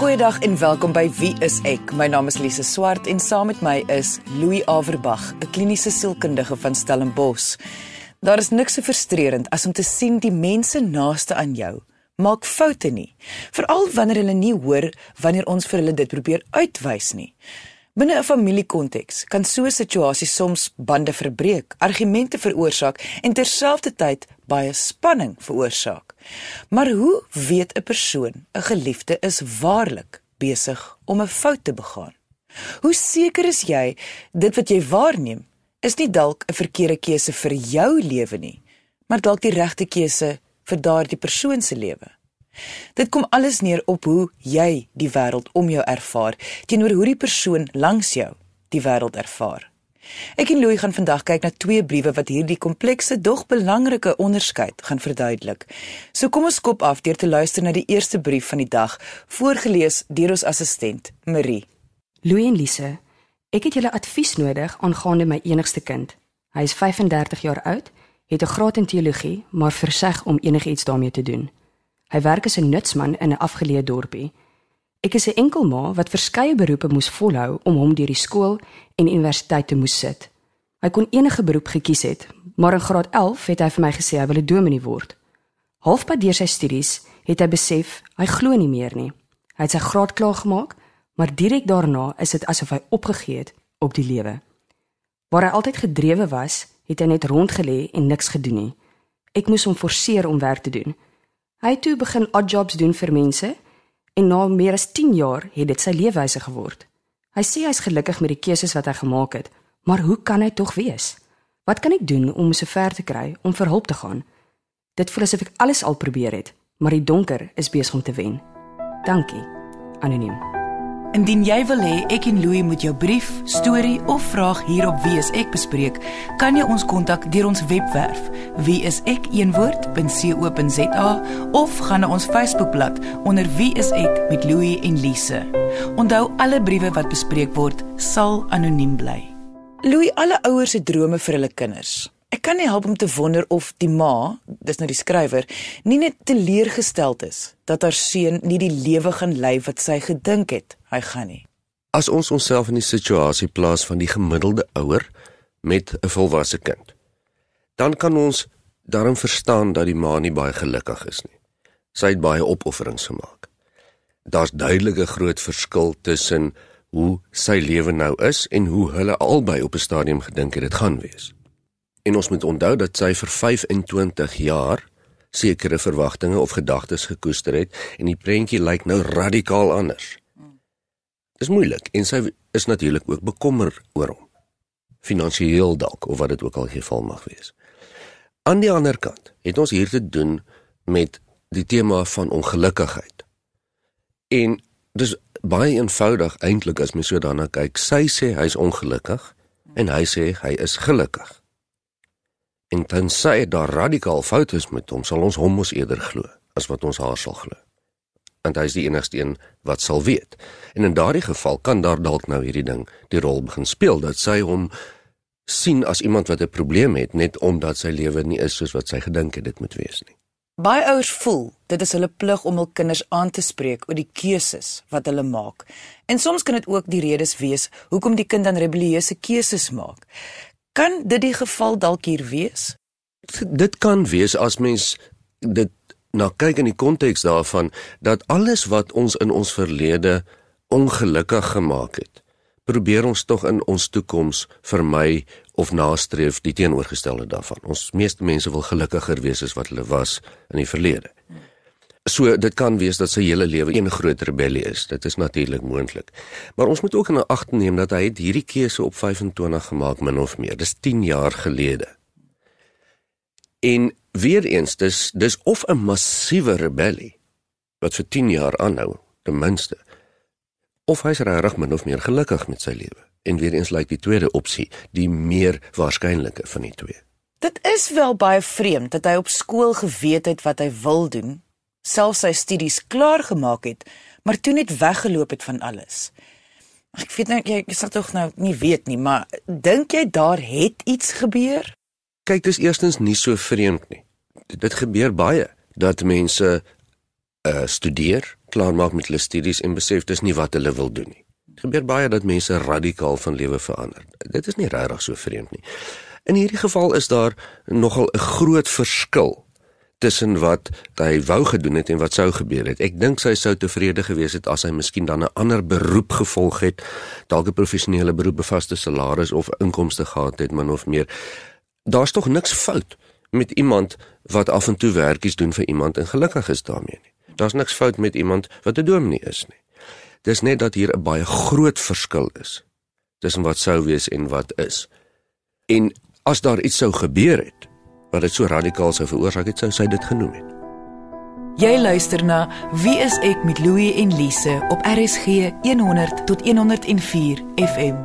Goeiedag en welkom by Wie is ek? My naam is Lise Swart en saam met my is Louis Averbag, 'n kliniese sielkundige van Stellenbosch. Daar is niks so frustrerend as om te sien die mense naaste aan jou maak foute nie, veral wanneer hulle nie hoor wanneer ons vir hulle dit probeer uitwys nie. Binne 'n familiekonteks kan so 'n situasie soms bande verbreek, argumente veroorsaak en terselfdertyd baie spanning veroorsaak. Maar hoe weet 'n persoon 'n geliefde is waarlik besig om 'n fout te begaan? Hoe seker is jy dit wat jy waarneem is nie dalk 'n verkeerde keuse vir jou lewe nie, maar dalk die regte keuse vir daardie persoon se lewe? Dit kom alles neer op hoe jy die wêreld om jou ervaar teenoor hoe die persoon langs jou die wêreld ervaar. Ek en Louis gaan vandag kyk na twee briewe wat hierdie komplekse dog belangrike onderskeid gaan verduidelik. So kom ons kop af deur te luister na die eerste brief van die dag, voorgeles deur ons assistent, Marie. Louis en Lise, ek het julle advies nodig aangaande my enigste kind. Hy is 35 jaar oud, het 'n graad in teologie, maar verseg om enigiets daarmee te doen. Hy werk as 'n nutsman in 'n afgeleë dorpie. Ek is 'n enkel ma wat verskeie beroepe moes volhou om hom deur die skool en universiteit te moes sit. Hy kon enige beroep gekies het, maar in graad 11 het hy vir my gesê hy wil 'n dominee word. Halfpad deur sy studies het hy besef hy glo nie meer nie. Hy het sy graad klaar gemaak, maar direk daarna is dit asof hy opgegee het op die lewe. Waar hy altyd gedrewe was, het hy net rondgelê en niks gedoen nie. Ek moes hom forceer om werk te doen. Hy het toe begin odd jobs doen vir mense en na meer as 10 jaar het dit sy leefwyse geword. Hy sê hy's gelukkig met die keuses wat hy gemaak het, maar hoe kan hy tog wees? Wat kan ek doen om so ver te kry om vir hulp te gaan? Dit voel asof ek alles al probeer het, maar die donker is besig om te wen. Dankie. Anoniem. Indien jy wil hê ek en Louis moet jou brief, storie of vraag hierop wees ek bespreek, kan jy ons kontak deur ons webwerf wieisek.co.za of gaan na ons Facebookblad onder Wie is ek met Louis en Lise. Onthou alle briewe wat bespreek word sal anoniem bly. Louis, alle ouers se drome vir hulle kinders. Ek kan nie help om te wonder of die ma, dis nou die skrywer, nie net teleurgesteld is dat haar seun nie die lewe gaan lei wat sy gedink het hy gaan nie. As ons onsself in die situasie plaas van die gemiddelde ouer met 'n volwasse kind, dan kan ons daarom verstaan dat die ma nie baie gelukkig is nie. Sy het baie opofferings gemaak. Daar's duidelike groot verskil tussen hoe sy lewe nou is en hoe hulle albei op 'n stadium gedink het dit gaan wees. En ons moet onthou dat sy vir 25 jaar sekere verwagtinge of gedagtes gekoester het en die prentjie lyk nou radikaal anders. Dis moeilik en sy is natuurlik ook bekommer oor hom. Finansieel dalk of wat dit ook al geval mag wees. Aan die ander kant het ons hier te doen met die tema van ongelukkigheid. En dis baie eenvoudig eintlik as mens so daarna kyk. Sy sê hy's ongelukkig en hy sê hy is gelukkig. En tensy daar radikaal foute is met hom, sal ons hom mos eerder glo as wat ons haar sal glo. Want hy is die enigste een wat sal weet. En in daardie geval kan daar dalk nou hierdie ding die rol begin speel dat sy hom sien as iemand wat 'n probleem het net omdat sy lewe nie is soos wat sy gedink het dit moet wees nie. Baie ouers voel dit is hulle plig om hul kinders aan te spreek oor die keuses wat hulle maak. En soms kan dit ook die redes wees hoekom die kind dan rebellieuse keuses maak. Kan dit die geval dalk hier wees? Dit kan wees as mens dit na kyk in die konteks daarvan dat alles wat ons in ons verlede ongelukkig gemaak het, probeer ons tog in ons toekoms vermy of nastreef die teenoorgestelde daarvan. Ons meeste mense wil gelukkiger wees as wat hulle was in die verlede. So dit kan wees dat sy hele lewe een groot rebellie is. Dit is natuurlik moontlik. Maar ons moet ook in ag neem dat hy hierdie keuse op 25 gemaak min of meer. Dis 10 jaar gelede. En weer eens dis dis of 'n massiewe rebellie wat vir 10 jaar aanhou, ten minste. Of hy's regtig min of meer gelukkig met sy lewe. En weer eens lyk die tweede opsie die meer waarskynlike van die twee. Dit is wel baie vreemd dat hy op skool geweet het wat hy wil doen self sy studies klaar gemaak het, maar toe net weggeloop het van alles. Ek weet nou jy sal tog nou nie weet nie, maar dink jy daar het iets gebeur? Kyk, dis eerstens nie so vreemd nie. Dit gebeur baie dat mense uh studeer, klaarmaak met hulle studies en besef dis nie wat hulle wil doen nie. Dit gebeur baie dat mense radikaal van lewe verander. Dit is nie regtig so vreemd nie. In hierdie geval is daar nogal 'n groot verskil tussen wat hy wou gedoen het en wat sou gebeur het. Ek dink sy sou tevrede gewees het as hy miskien dan 'n ander beroep gevolg het, dalk 'n professionele beroep, bevaste salaris of inkomste gehad het, min of meer. Daar's tog niks fout met iemand wat af en toe werkies doen vir iemand en gelukkig is daarmee nie. Daar's niks fout met iemand wat 'n dominee is nie. Dis net dat hier 'n baie groot verskil is tussen wat sou wees en wat is. En as daar iets sou gebeur het wat dit so radikaal sou veroorsaak het, sou sy dit genoem het. Jy luister na Wie is ek met Louie en Lise op RSG 100 tot 104 FM.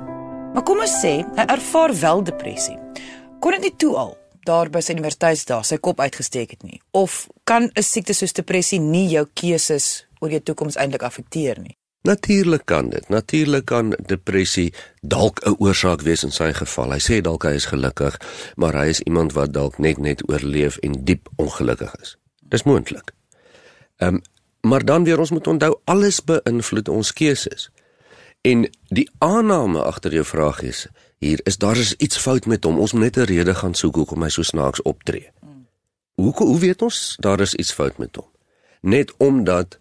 Maar kom ons sê, hy ervaar wel depressie. Kon dit nie toe al daar by sy universiteitsdae sy kop uitgesteek het nie of kan 'n siekte soos depressie nie jou keuses oor jou toekoms eintlik affekteer nie? Natuurlik kan dit. Natuurlik kan depressie dalk 'n oorsaak wees in sy geval. Hy sê dalk hy is gelukkig, maar hy is iemand wat dalk net net oorleef en diep ongelukkig is. Dis moontlik. Ehm um, maar dan weer ons moet onthou alles beïnvloed ons keuses. En die aanname agter jou vraag is hier is daar is iets fout met hom. Ons moet net 'n rede gaan soek hoekom hy so snaaks optree. Hoe hoe weet ons daar is iets fout met hom? Net omdat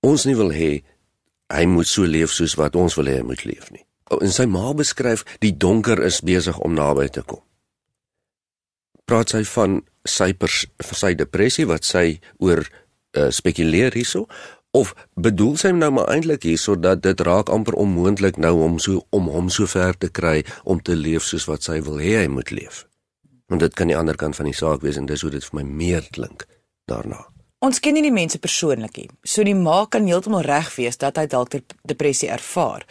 ons nie wil hê hy moet so leef soos wat ons wil hê hy moet leef nie. En sy ma beskryf die donker is besig om naby te kom. Praat sy van sy pers, sy depressie wat sy oor uh, spekuleer hierso of bedoel sy nou maar eintlik hierso dat dit raak amper onmoontlik nou om so om hom so ver te kry om te leef soos wat sy wil hê hy moet leef. Want dit kan die ander kant van die saak wees en dis hoe dit vir my meer klink daarna. Ons ken nie die mense persoonlik nie. So die ma kan heeltemal reg wees dat hy dalk depressie ervaar.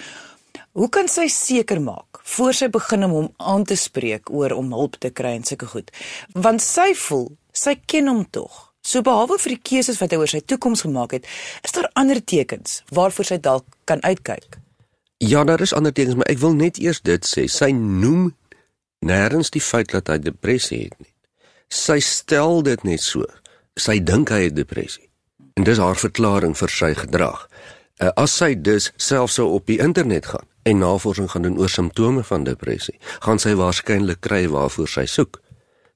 Hoe kan sy seker maak voor sy begin om hom aan te spreek oor om hulp te kry en sulke goed? Want sy voel sy ken hom tog. So behalwe vir die keuses wat hy oor sy toekoms gemaak het, is daar ander tekens waarvoor sy dalk kan uitkyk. Ja, daar is ander tekens, maar ek wil net eers dit sê. Sy noem nêrens die feit dat hy depressie het nie. Sy stel dit net so sy dink hy het depressie. En dis haar verklaring vir sy gedrag. Uh, as sy dus self sou op die internet gaan en navorsing gaan doen oor simptome van depressie, gaan sy waarskynlik kry waarvoor sy soek.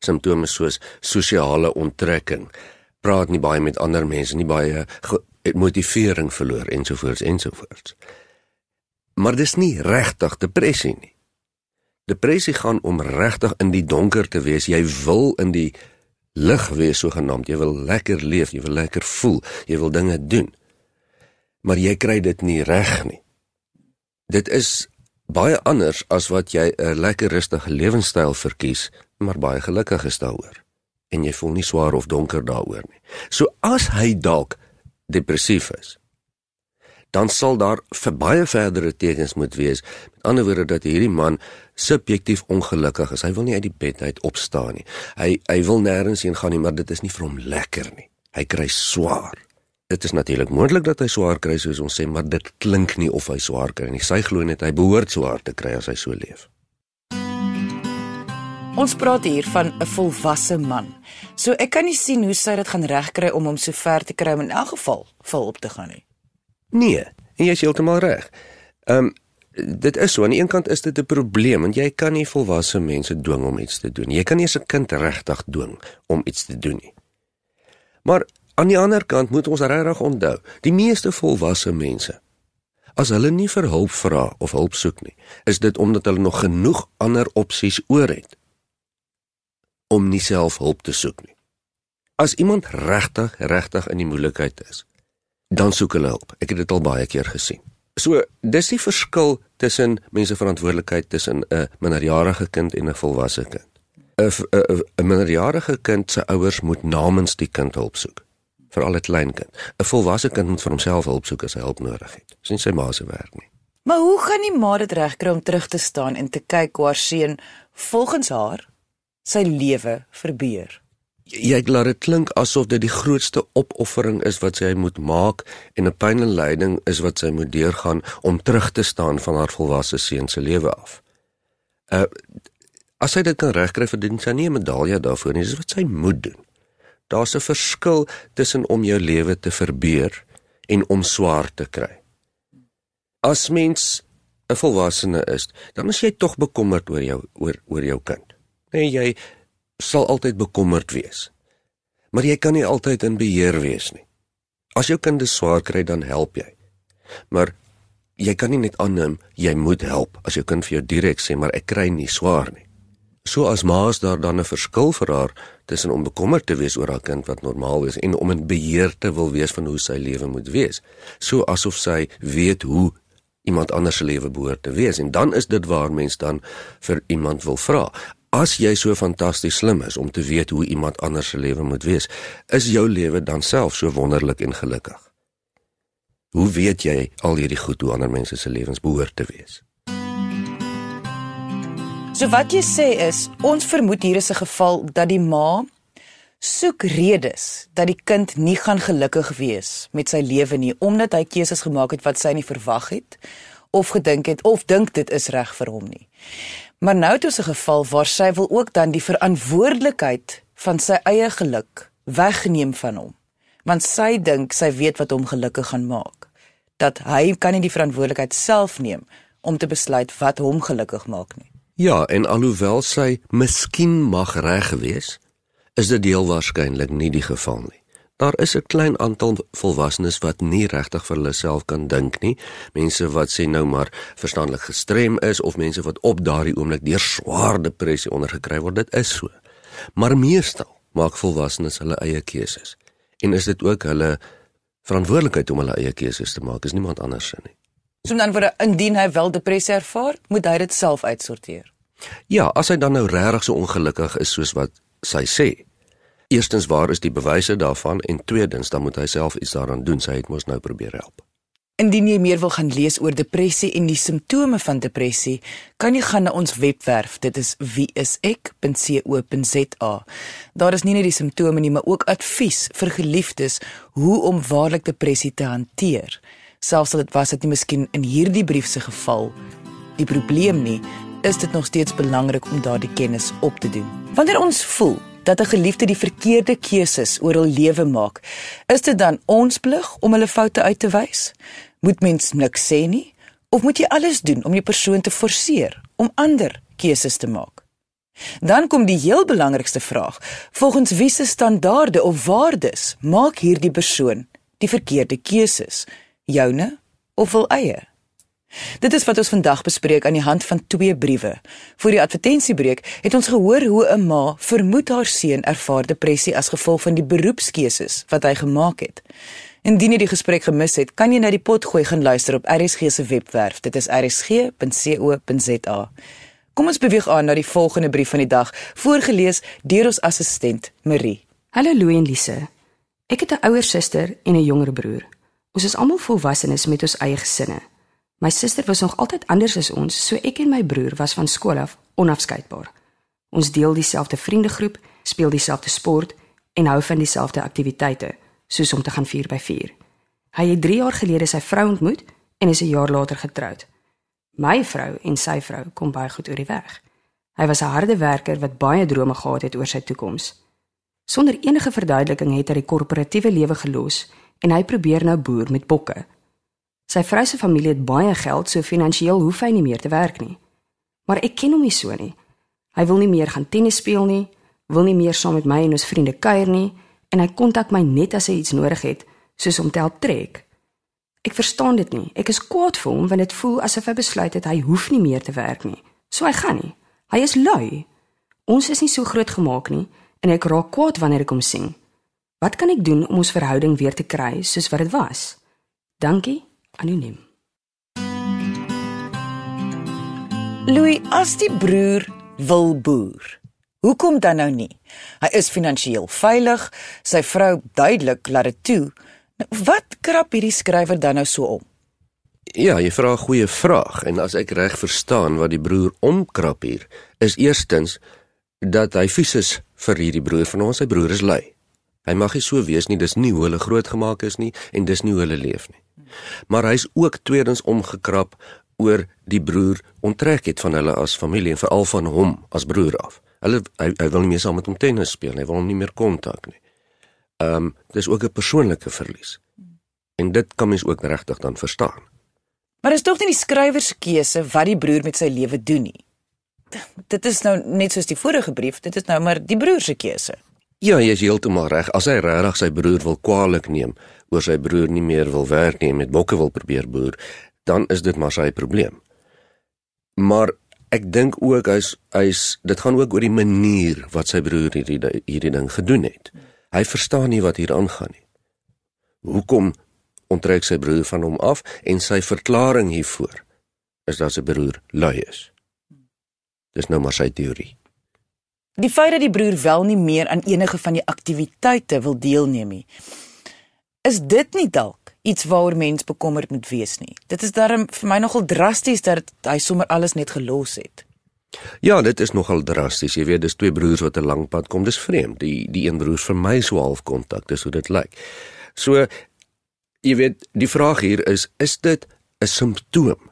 Simptome soos sosiale onttrekking, praat nie baie met ander mense nie, baie motivering verloor ensovoorts ensovoorts. Maar dis nie regtig depressie nie. Depressie gaan om regtig in die donker te wees. Jy wil in die lig wees sogenaamd. Jy wil lekker leef, jy wil lekker voel, jy wil dinge doen. Maar jy kry dit nie reg nie. Dit is baie anders as wat jy 'n lekker rustige lewenstyl verkies, maar baie gelukkig is daaroor. En jy voel nie swaar of donker daaroor nie. So as hy dalk depressief is, dan sal daar vir baie verdere tekens moet wees. Met ander woorde dat hierdie man subjektief ongelukkig is. Hy wil nie uit die bed uit opstaan nie. Hy hy wil nêrens heen gaan nie, maar dit is nie vir hom lekker nie. Hy kry swaar. Dit is natuurlik moontlik dat hy swaar kry soos ons sê, maar dit klink nie of hy swaar kry nie. Sy glo net hy behoort swaar te kry as hy so leef. Ons praat hier van 'n volwasse man. So ek kan nie sien hoe sy dit gaan regkry om hom so ver te kry om in elk geval vol op te gaan nie. Nee, en jy is heeltemal reg. Ehm um, dit is so aan die een kant is dit 'n probleem want jy kan nie volwasse mense dwing om iets te doen. Jy kan nie 'n kind regtig dwing om iets te doen nie. Maar aan die ander kant moet ons regtig onthou, die meeste volwasse mense as hulle nie vir hulp vra of hulp soek nie, is dit omdat hulle nog genoeg ander opsies oor het om nie self hulp te soek nie. As iemand regtig regtig in die moeilikheid is, dan soek hulle hulp. Ek het dit al baie keer gesien. So, dis die verskil tussen mense verantwoordelikheid tussen 'n minderjarige kind en 'n volwasse kind. 'n minderjarige kind se ouers moet namens die kind hulp soek, veral 'n klein kind. 'n Volwasse kind moet vir homself hulp soek as hy hulp nodig het. Dis nie sy ma se werk nie. Maar hoe gaan die ma dit regkry om terug te staan en te kyk hoe haar seun volgens haar sy lewe verbeur? Jy laat dit klink asof dit die grootste opoffering is wat sy moet maak en 'n pyn en lyding is wat sy moet deurgaan om terug te staan van haar volwasse seun se lewe af. Uh as sy dit kan regkry verdien sy nie 'n medalje daarvoor nie, dis wat sy moet doen. Daar's 'n verskil tussen om jou lewe te verbeur en om swaar te kry. As mens 'n volwassene is, dan is jy tog bekommerd oor jou oor oor jou kind. Nee, jy sal altyd bekommerd wees. Maar jy kan nie altyd in beheer wees nie. As jou kind swaar kry, dan help jy. Maar jy kan nie net aanneem jy moet help as jou kind vir jou direk sê maar ek kry nie swaar nie. So as ma is daar dan 'n verskil vir haar tussen om bekommerd te wees oor haar kind wat normaal is en om in beheer te wil wees van hoe sy lewe moet wees. So asof sy weet hoe iemand anders se lewe behoort te wees en dan is dit waar mens dan vir iemand wil vra. As jy so fantasties slim is om te weet hoe iemand anders se lewe moet wees, is jou lewe dan self so wonderlik en gelukkig. Hoe weet jy al hierdie goed hoe ander mense se lewens behoort te wees? So wat jy sê is, ons vermoed hier is 'n geval dat die ma soek redes dat die kind nie gaan gelukkig wees met sy lewe nie omdat hy keuses gemaak het wat sy nie verwag het of gedink het of dink dit is reg vir hom nie. Maar nou het ons 'n geval waar sy wil ook dan die verantwoordelikheid van sy eie geluk wegneem van hom want sy dink sy weet wat hom gelukkig gaan maak. Dat hy kan nie die verantwoordelikheid self neem om te besluit wat hom gelukkig maak nie. Ja, en alhoewel sy miskien mag reg wees, is dit deel waarskynlik nie die geval nie. Daar is 'n klein aantal volwassenes wat nie regtig vir hulle self kan dink nie. Mense wat sê nou maar verstandelik gestrem is of mense wat op daardie oomblik deur swaar depressie ondergekry word, dit is so. Maar meestal maak volwassenes hulle eie keuses en is dit ook hulle verantwoordelikheid om hulle eie keuses te maak, is niemand anders se nie. So dan word indien hy wel depressie ervaar, moet hy dit self uitsorteer. Ja, as hy dan nou regtig so ongelukkig is soos wat sy sê. Eerstens waar is die bewyse daarvan en tweedens dan moet hy self iets daaraan doen. Sy het mos nou probeer help. Indien jy meer wil gaan lees oor depressie en die simptome van depressie, kan jy gaan na ons webwerf. Dit is wieisek.co.za. Daar is nie net die simptome nie, maar ook advies vir geliefdes hoe om waarlik depressie te hanteer. Selfs al dit was dit nie miskien in hierdie brief se geval die probleem nie, is dit nog steeds belangrik om daardie kennis op te doen. Wanneer ons voel dat 'n geliefde die verkeerde keuses oor hul lewe maak, is dit dan ons plig om hulle foute uit te wys? Moet mens niks sê nie of moet jy alles doen om die persoon te forceer om ander keuses te maak? Dan kom die heel belangrikste vraag: volgens wiese standaarde of waardes maak hierdie persoon die verkeerde keuses? Joune of wil eie? Dit is wat ons vandag bespreek aan die hand van twee briewe. Voor die advertensiebreek het ons gehoor hoe 'n ma vermoed haar seun ervaar depressie as gevolg van die beroepskeuses wat hy gemaak het. Indien jy die gesprek gemis het, kan jy na die pot gooi gaan luister op RSG se webwerf. Dit is rsg.co.za. Kom ons beweeg aan na die volgende brief van die dag, voorgeles deur ons assistent Marie. Hallo Louie en Lise. Ek het 'n ouer suster en 'n jonger broer. Ons is almal volwassenes met ons eie gesinne. My suster was nog altyd anders as ons, so ek en my broer was van skool af onafskeidbaar. Ons deel dieselfde vriendegroep, speel dieselfde sport en hou van dieselfde aktiwiteite soos om te gaan 4 by 4. Hy het 3 jaar gelede sy vrou ontmoet en is 'n jaar later getroud. My vrou en sy vrou kom baie goed oor die weg. Hy was 'n harde werker wat baie drome gehad het oor sy toekoms. Sonder enige verduideliking het hy die korporatiewe lewe gelos en hy probeer nou boer met bokke. Sy vrou se familie het baie geld, so finansiëel hoef hy nie meer te werk nie. Maar ek ken hom nie so nie. Hy wil nie meer gaan tennis speel nie, wil nie meer saam met my en ons vriende kuier nie en hy kontak my net as hy iets nodig het, soos om te help trek. Ek verstaan dit nie. Ek is kwaad vir hom want dit voel asof hy besluit het hy hoef nie meer te werk nie. So hy gaan nie. Hy is lui. Ons is nie so groot gemaak nie en ek raak kwaad wanneer ek hom sien. Wat kan ek doen om ons verhouding weer te kry soos wat dit was? Dankie, anoniem. Louis, as die broer wil boer, Hoekom dan nou nie? Hy is finansiëel veilig, sy vrou duidelik laat dit toe. Nou, wat krap hierdie skrywer dan nou so om? Ja, jy vra 'n goeie vraag en as ek reg verstaan wat die broer omkrap hier, is eerstens dat hy vies is vir hierdie broer van ons, sy broer is lui. Hy mag nie so wees nie, dis nie hoe hulle grootgemaak is nie en dis nie hoe hulle leef nie. Maar hy's ook tweedens omgekrap oor die broer onttrek het van hulle as familie en veral van hom as broer af. Hulle hy, hy wil nie meer saam met hom tennis speel nie, hy wil hom nie meer kontak nie. Ehm um, dis ook 'n persoonlike verlies. En dit kan mens ook regtig dan verstaan. Maar is tog nie die skrywer se keuse wat die broer met sy lewe doen nie. Dit is nou net soos die vorige brief, dit is nou maar die broer se keuse. Ja, jy is heeltemal reg. As hy regtig sy broer wil kwaadlik neem oor sy broer nie meer wil werk nie en met bokke wil probeer boer, dan is dit maar sy probleem. Maar ek dink ook hy's hy's dit gaan ook oor die manier wat sy broer hierdie hierdie ding gedoen het. Hy verstaan nie wat hier aangaan nie. Hoekom onttrek sy broer van hom af en sy verklaring hiervoor is dat sy broer lui is. Dis nou maar sy teorie. Die feit dat die broer wel nie meer aan enige van die aktiwiteite wil deelneem nie. Is dit nie dalk iets waaroor mens bekommerd moet wees nie? Dit is darm vir my nogal drasties dat hy sommer alles net gelos het. Ja, dit is nogal drasties. Jy weet, dis twee broers wat 'n lang pad kom. Dis vreemd. Die die een broer vir my so half kontak, dis hoe dit lyk. So jy weet, die vraag hier is, is dit 'n simptoom?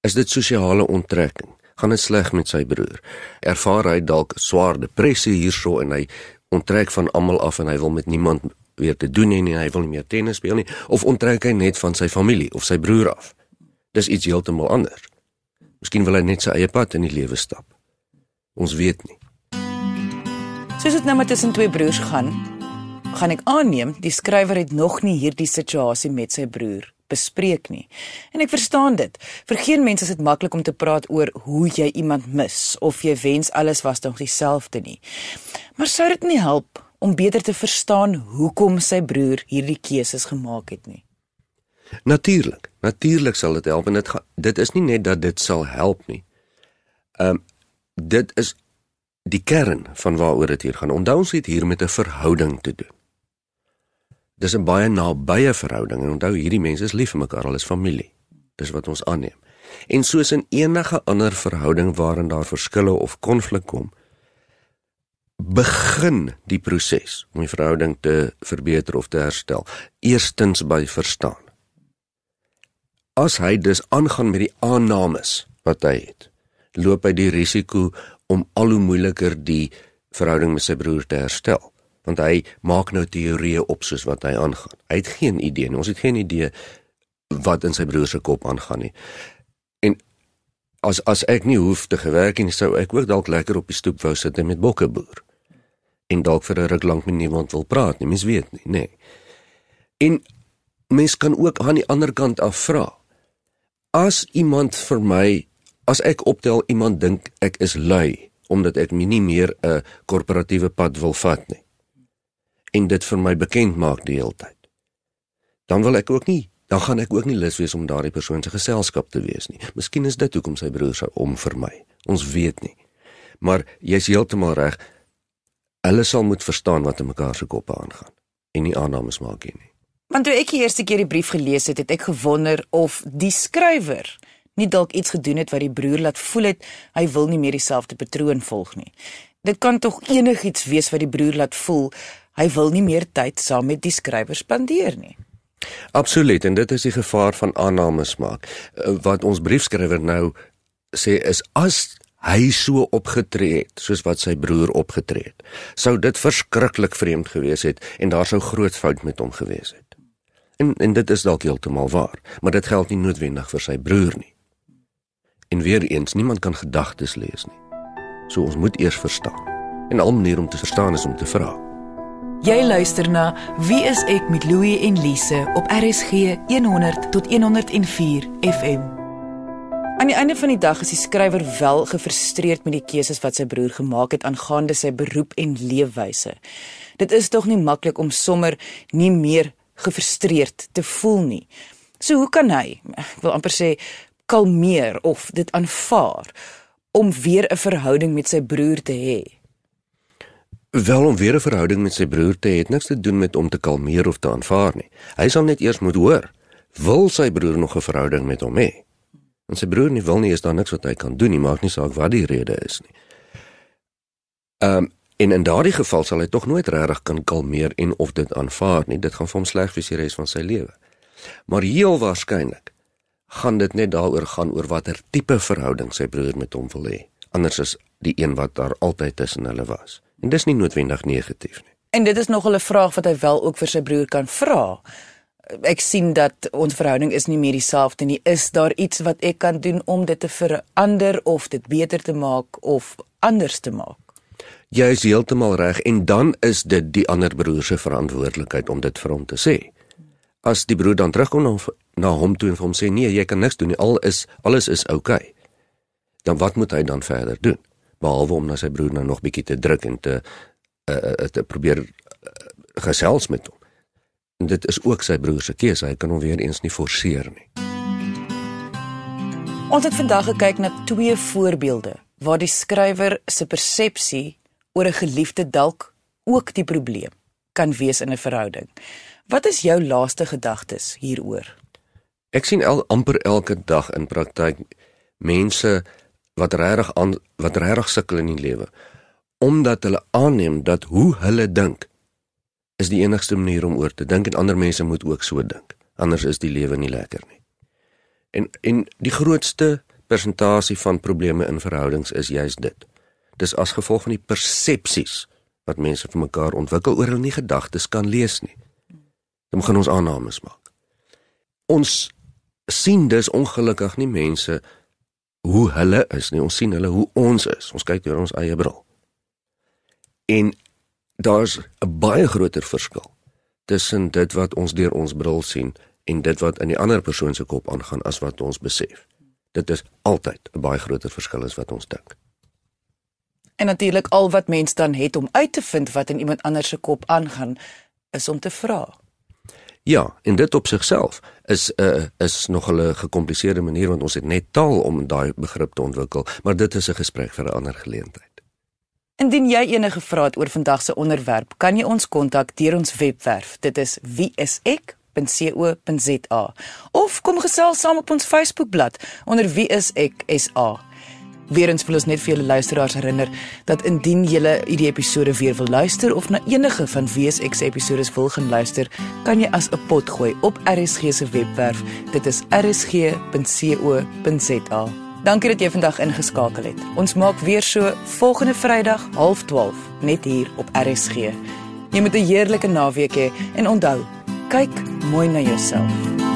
Is dit sosiale onttrekking? Gaan dit sleg met sy broer? Ervaar hy dalk swaar depressie hierso en hy onttrek van almal af en hy wil met niemand weer te doen hê nie, hy wil nie meer tennis speel nie of onttrek hy net van sy familie of sy broer af? Dis iets heeltemal anders. Miskien wil hy net sy eie pad in die lewe stap. Ons weet nie. Soos dit nou met tussen twee broers gaan, gaan ek aanneem die skrywer het nog nie hierdie situasie met sy broer bespreek nie. En ek verstaan dit. Vir geen mens is dit maklik om te praat oor hoe jy iemand mis of jy wens alles was nog dieselfde nie. Maar sou dit nie help om beter te verstaan hoekom sy broer hierdie keuses gemaak het nie? Natuurlik. Natuurlik sal dit help en dit dit is nie net dat dit sal help nie. Ehm um, dit is die kern van waaroor dit hier gaan. Onthou ons het hier met 'n verhouding te doen. Dis 'n baie nabye verhouding en onthou hierdie mense is lief vir mekaar, hulle is familie. Dis wat ons aanneem. En soos in enige ander verhouding waarin daar verskille of konflik kom, begin die proses om die verhouding te verbeter of te herstel eerstens by verstaan. As hy dus aangaan met die aannames wat hy het, loop hy die risiko om al hoe moeiliker die verhouding met sy broer te herstel want hy maak nou teorieë op soos wat hy aangaan. Hy het geen idee nie. Ons het geen idee wat in sy broer se kop aangaan nie. En as as ek nie hoef te gewerk nie, sou ek ook dalk lekker op die stoep wou sit en met bokke boer. En dalk vir 'n ruk lank met niemand wil praat nie. Mens weet nie, nê. Nee. En mens kan ook aan die ander kant af vra. As iemand vir my, as ek optel iemand dink ek is lui omdat ek nie meer 'n korporatiewe pad wil vat nie en dit vir my bekend maak die hele tyd. Dan wil ek ook nie, dan gaan ek ook nie lus wees om daardie persoon se geselskap te wees nie. Miskien is dit hoekom sy broer sou om vir my. Ons weet nie. Maar jy's heeltemal reg. Hulle sal moet verstaan wat in mekaar se koppe aangaan en nie aannames maak nie. Want toe ek die eerste keer die brief gelees het, het ek gewonder of die skrywer nie dalk iets gedoen het wat die broer laat voel het hy wil nie meer dieselfde patroon volg nie. Dit kan tog enigiets wees wat die broer laat voel hy wil nie meer tyd saam met die skrywer spandeer nie. Absoluut en dit is die gevaar van aannames maak. Eh, wat ons briefskrywer nou sê is as hy so opgetree het soos wat sy broer opgetree het, sou dit verskriklik vreemd gewees het en daar sou groot fout met hom gewees het. En en dit is dalk heeltemal waar, maar dit geld nie noodwendig vir sy broer nie. En weer eens, niemand kan gedagtes lees nie. So ons moet eers verstaan. En al manier om te verstaan is om te vra. Jy luister na Wie is ek met Louie en Lise op RSG 100 tot 104 FM. Aan die einde van die dag is die skrywer wel gefrustreerd met die keuses wat sy broer gemaak het aangaande sy beroep en leefwyse. Dit is tog nie maklik om sommer nie meer gefrustreerd te voel nie. So hoe kan hy, ek wil amper sê, kalmeer of dit aanvaar om weer 'n verhouding met sy broer te hê? Wel om weer 'n verhouding met sy broer te hê, het niks te doen met om te kalmeer of te aanvaar nie. Hy sal net eers moet hoor, wil sy broer nog 'n verhouding met hom hê? En sy broer nie wil nie, is daar niks wat hy kan doen nie, maak nie saak wat die rede is nie. Ehm um, en in daardie geval sal hy tog nooit regtig kan kalmeer en of dit aanvaar nie. Dit gaan vir hom sleg wees die res van sy lewe. Maar heel waarskynlik gaan dit net daaroor gaan oor watter tipe verhouding sy broer met hom wil hê. Anders is die een wat daar altyd tussen hulle was. En dis nie noodwendig negatief nie. En dit is nog 'n vraag wat hy wel ook vir sy broer kan vra. ek sien dat ons verhouding is nie meer dieselfde nie. Is daar iets wat ek kan doen om dit te verander of dit beter te maak of anders te maak? Jy is heeltemal reg en dan is dit die ander broer se verantwoordelikheid om dit vir hom te sê. As die broer dan terugkom na, na hom toe en vir hom sê nee, jy kan niks doen nie. Al is alles is oukei. Okay, dan wat moet hy dan verder doen? Behalwe om na sy broer nou nog bietjie te druk en te uh, te probeer uh, gesels met hom. En dit is ook sy broer se keuse. Hy kan hom weer eens nie forceer nie. Ons het vandag gekyk na twee voorbeelde waar die skrywer se persepsie oor 'n geliefde dalk ook die probleem kan wees in 'n verhouding. Wat is jou laaste gedagtes hieroor? Ek sien el, amper elke dag in praktyk mense wat regtig aan wat regtig sukkel in die lewe omdat hulle aanneem dat hoe hulle dink is die enigste manier om oor te dink en ander mense moet ook so dink. Anders is die lewe nie lekker nie. En en die grootste persentasie van probleme in verhoudings is juist dit. Dis as gevolg van die persepsies wat mense vir mekaar ontwikkel oor hulle nie gedagtes kan lees nie. Dan gaan ons aannames maak. Ons sien dus ongelukkig nie mense hoe hulle is nie. Ons sien hulle hoe ons is. Ons kyk deur ons eie bril. En daar's 'n baie groter verskil tussen dit wat ons deur ons bril sien en dit wat in die ander persoon se kop aangaan as wat ons besef. Dit is altyd 'n baie groter verskil as wat ons dink. En natuurlik al wat mens dan het om uit te vind wat in iemand anders se kop aangaan is om te vra. Ja, en dit op sigself is 'n uh, is nog 'n gekompliseerde manier want ons het net taal om daai begrip te ontwikkel, maar dit is 'n gesprek vir 'n ander geleentheid. Indien jy enige vrae het oor vandag se onderwerp, kan jy ons kontak deur ons webwerf. Dit is wieisek.co.za of kom gesels saam op ons Facebookblad onder wieiseksa. Weerens wil ons net vir julle luisteraars herinner dat indien julle hierdie episode weer wil luister of na enige van WSX se episode wil gaan luister, kan jy as 'n pot gooi op RSG se webwerf. Dit is rsg.co.za. Dankie dat jy vandag ingeskakel het. Ons maak weer so volgende Vrydag 12:30 net hier op RSG. Jy moet 'n heerlike naweek hê en onthou, kyk mooi na jouself.